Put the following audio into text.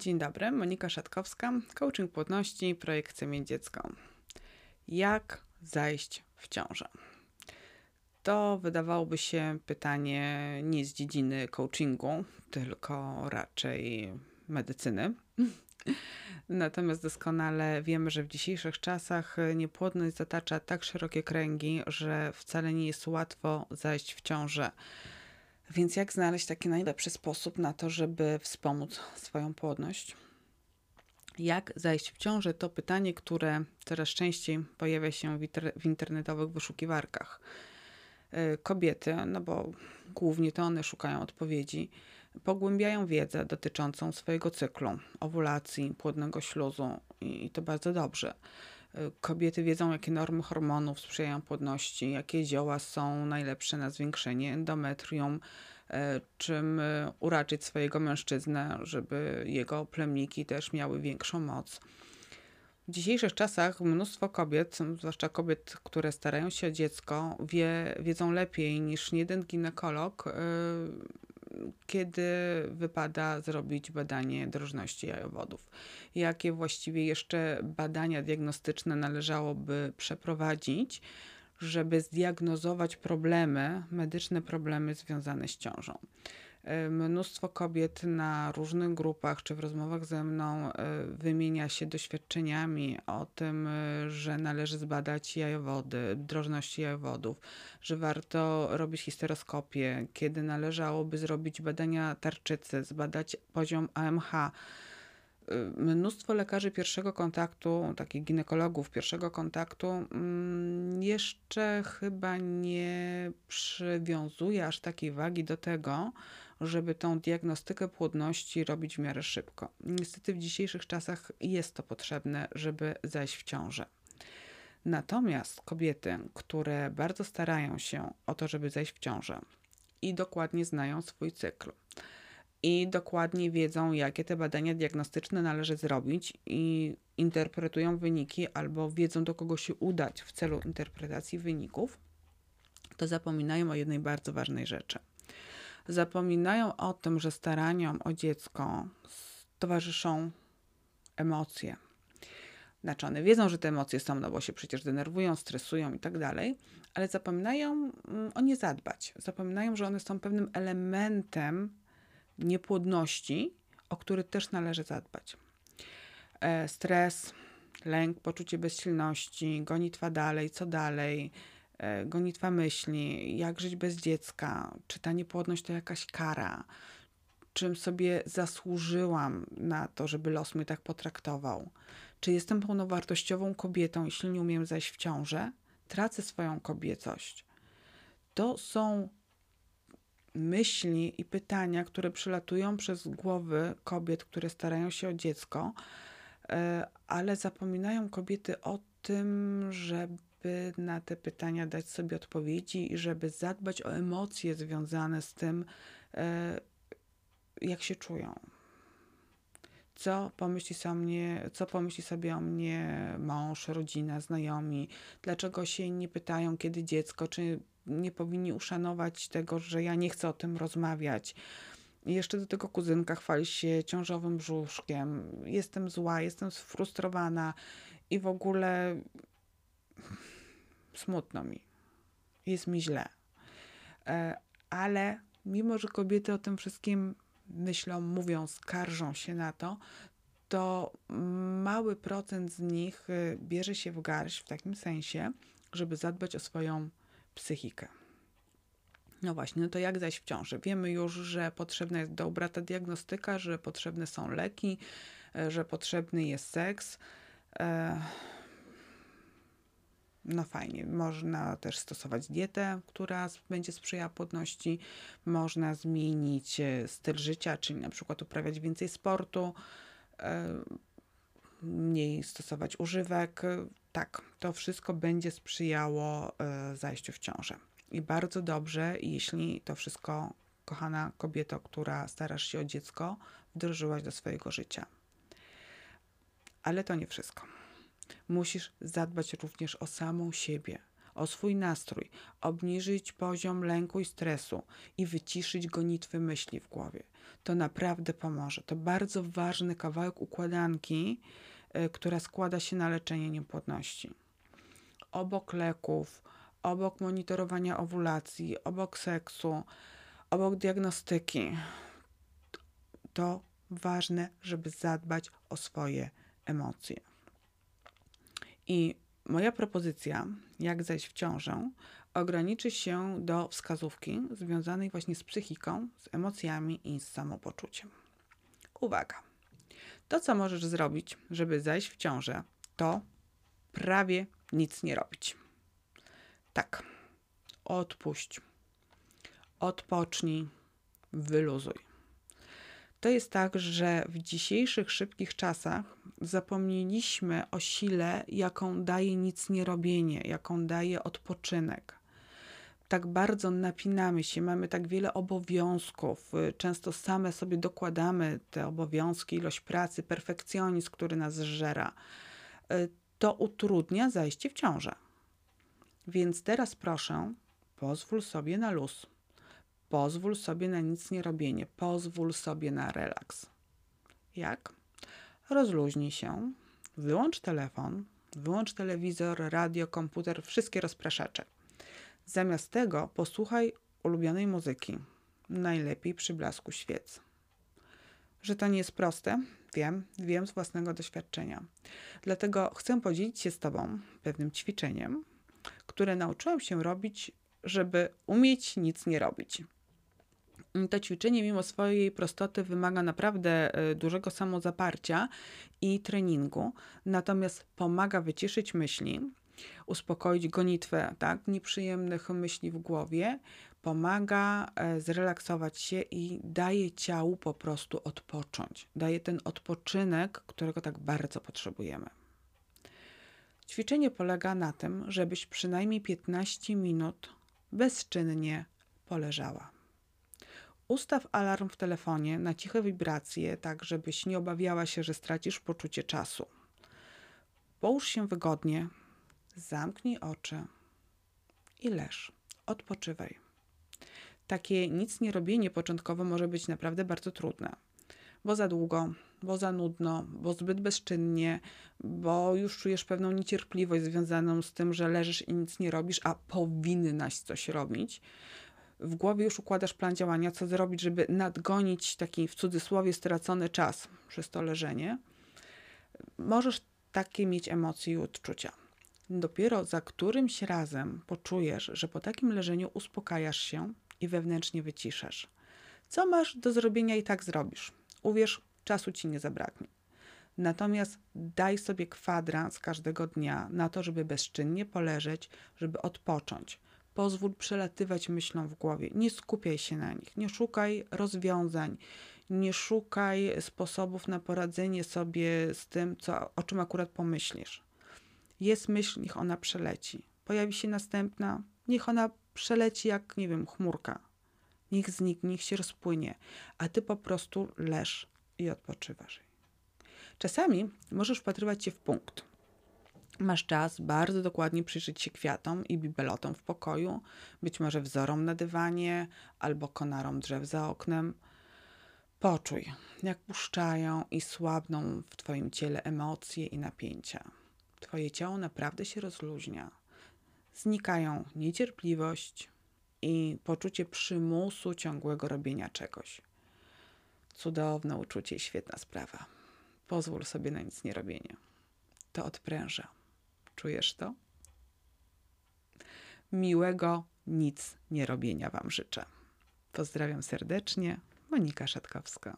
Dzień dobry, Monika Szatkowska, coaching płodności, projekt Chcę mieć dziecko. Jak zajść w ciążę? To wydawałoby się pytanie nie z dziedziny coachingu, tylko raczej medycyny. Natomiast doskonale wiemy, że w dzisiejszych czasach niepłodność zatacza tak szerokie kręgi, że wcale nie jest łatwo zajść w ciążę. Więc jak znaleźć taki najlepszy sposób na to, żeby wspomóc swoją płodność? Jak zajść w ciążę? To pytanie, które coraz częściej pojawia się w, internetowych wyszukiwarkach. Y, kobiety, no bo głównie to one szukają odpowiedzi, pogłębiają wiedzę dotyczącą swojego cyklu, owulacji, płodnego śluzu i to bardzo dobrze. Kobiety wiedzą, jakie normy hormonów sprzyjają płodności, jakie zioła są najlepsze na zwiększenie endometrium, e, czym e, uraczyć swojego mężczyznę, żeby jego plemniki też miały większą moc. W dzisiejszych czasach mnóstwo kobiet, zwłaszcza kobiet, które starają się o dziecko, wie, wiedzą lepiej niż jeden ginekolog, e, kiedy wypada zrobić badanie drożności jajowodów. Jakie właściwie jeszcze badania diagnostyczne należałoby przeprowadzić, żeby zdiagnozować problemy, medyczne problemy związane z ciążą. E, mnóstwo kobiet na różnych grupach czy w rozmowach ze mną e, wymienia się doświadczeniami o tym, e, że należy zbadać jajowody, drożności jajowodów, że warto robić histeroskopię, kiedy należałoby zrobić badania tarczycy, zbadać poziom AMH mnóstwo lekarzy pierwszego kontaktu, takich ginekologów pierwszego kontaktu, mm, jeszcze chyba nie przywiązuje aż takiej wagi do tego, żeby tą diagnostykę płodności robić w miarę szybko. Niestety w dzisiejszych czasach jest to potrzebne, żeby zajść w ciążę. Natomiast kobiety, które bardzo starają się o to, żeby zajść w ciążę i dokładnie znają swój cykl, i dokładnie wiedzą, jakie te badania diagnostyczne należy zrobić i interpretują wyniki albo wiedzą, do kogo się udać w celu interpretacji wyników, to zapominają o jednej bardzo ważnej rzeczy. Zapominają o tym, że staraniom o dziecko towarzyszą emocje. Znaczy one wiedzą, że te emocje są, no bo się przecież denerwują, stresują i tak dalej, ale zapominają mm, o nie zadbać. Zapominają, że one są pewnym elementem niepłodności, o który też należy zadbać. E, stres, lęk, poczucie bezsilności, gonitwa dalej, co dalej, gonitwa myśli, jak żyć bez dziecka, czy ta niepłodność to jakaś kara, czym sobie zasłużyłam na to, żeby los mnie tak potraktował, czy jestem pełnowartościową kobietą, jeśli nie umiem zajść w ciążę, tracę swoją kobiecość. To są myśli i pytania, które przylatują przez głowy kobiet, które starają się o dziecko, e, ale zapominają kobiety o tym, żeby na te pytania dać sobie odpowiedzi i żeby zadbać o emocje związane z tym, e, jak się czują. Co pomyśli, sobie mnie, co pomyśli sobie o mnie mąż, rodzina, znajomi? Dlaczego się nie pytają, kiedy dziecko, czy nie powinni uszanować tego, że ja nie chcę o tym rozmawiać. I jeszcze do tego kuzynka chwali się ciążowym brzuszkiem. Jestem zła, jestem sfrustrowana i w ogóle smutno mi. Jest mi źle. E, ale mimo, że kobiety o tym wszystkim myślą, mówią, skarżą się na to, to mały procent z nich y, bierze się w garść w takim sensie, żeby zadbać o swoją psychikę. No właśnie, no to jak zaś w ciąży? Wiemy już, że potrzebna jest dobra ta diagnostyka, że potrzebne są leki, e, że potrzebny jest seks. E, no fajnie, można też stosować dietę, która będzie sprzyjała płodności, można zmienić e, styl życia, czyli na przykład uprawiać więcej sportu, mniej stosować używek. Tak, to wszystko będzie sprzyjało e, zajściu w ciążę. I bardzo dobrze, jeśli to wszystko, kochana kobieto, która starasz się o dziecko, wdrożyłaś do swojego życia. Ale to nie wszystko. Musisz zadbać również o samą siebie, o swój nastrój, obniżyć poziom lęku i stresu i wyciszyć gonitwy myśli w głowie. To naprawdę pomoże. To bardzo ważny kawałek układanki, y, która składa się na leczenie niepłodności. Obok leków, obok monitorowania owulacji, obok seksu, obok diagnostyki, to ważne, żeby zadbać o swoje emocje. I moja propozycja, jak zejść w ciążę, ograniczy się do wskazówki związanej właśnie z psychiką, z emocjami i z samopoczuciem. Uwaga! To, co możesz zrobić, żeby zajść w ciążę, to prawie nic nie robić. Tak, odpuść, odpocznij, wyluzuj. To jest tak, że w dzisiejszych szybkich czasach zapomnieliśmy o sile, jaką daje nic nie robienie, jaką daje odpoczynek. Tak bardzo napinamy się, mamy tak wiele obowiązków, y, często same sobie dokładamy te obowiązki, ilość pracy, perfekcjonizm, który nas zżera. Y, to utrudnia zajście w ciążę. Więc teraz proszę, pozwól sobie na luz. Pozwól sobie na nic nie robienie, pozwól sobie na relaks. Jak? Rozluźnij się, wyłącz telefon, wyłącz telewizor, radio, komputer, wszystkie rozpraszacze. Zamiast tego posłuchaj ulubionej muzyki, najlepiej przy blasku świec. Że to nie jest proste, wiem, wiem z własnego doświadczenia. Dlatego chcę podzielić się z Tobą pewnym ćwiczeniem, które nauczyłam się robić, żeby umieć nic nie robić. To ćwiczenie, mimo swojej prostoty, wymaga naprawdę e, dużego samozaparcia i treningu, natomiast pomaga wyciszyć myśli, uspokoić gonitwę tak, nieprzyjemnych myśli w głowie, pomaga e, zrelaksować się i daje ciału po prostu odpocząć. Daje ten odpoczynek, którego tak bardzo potrzebujemy. Ćwiczenie polega na tym, żebyś przynajmniej 15 minut bezczynnie poleżała. Ustaw alarm w telefonie na ciche wibracje, tak żebyś nie obawiała się, że stracisz poczucie czasu. Połóż się wygodnie, zamknij oczy i leż. Odpoczywaj. Takie nic nie robienie początkowo może być naprawdę bardzo trudne, bo za długo, bo za nudno, bo zbyt bezczynnie, bo już czujesz pewną niecierpliwość związaną z tym, że leżysz i nic nie robisz, a powinnaś coś robić w głowie już układasz plan działania, co zrobić, żeby nadgonić taki w cudzysłowie stracony czas przez to leżenie, możesz takie mieć emocje i odczucia. Dopiero za którymś razem poczujesz, że po takim leżeniu uspokajasz się i wewnętrznie wyciszasz. Co masz do zrobienia i tak zrobisz. Uwierz, czasu ci nie zabraknie. Natomiast daj sobie kwadrans każdego dnia na to, żeby bezczynnie poleżeć, żeby odpocząć Pozwól przelatywać myślom w głowie. Nie skupiaj się na nich. Nie szukaj rozwiązań. Nie szukaj sposobów na poradzenie sobie z tym, co, o czym akurat pomyślisz. Jest myśl, niech ona przeleci. Pojawi się następna, niech ona przeleci jak, nie wiem, chmurka. Niech zniknie, niech się rozpłynie, a ty po prostu leż i odpoczywasz. Czasami możesz wpatrywać się w punkt masz czas bardzo dokładnie przyjrzeć się kwiatom i bibelotom w pokoju, być może wzorom na dywanie albo konarom drzew za oknem. Poczuj, jak puszczają i słabną w Twoim ciele emocje i napięcia. Twoje ciało naprawdę się rozluźnia. Znikają niecierpliwość i poczucie przymusu ciągłego robienia czegoś. Cudowne uczucie i świetna sprawa. Pozwól sobie na nic nie robienie. To odpręża. Czujesz to? Miłego nic nie robienia Wam życzę. Pozdrawiam serdecznie, Monika Szatkowska.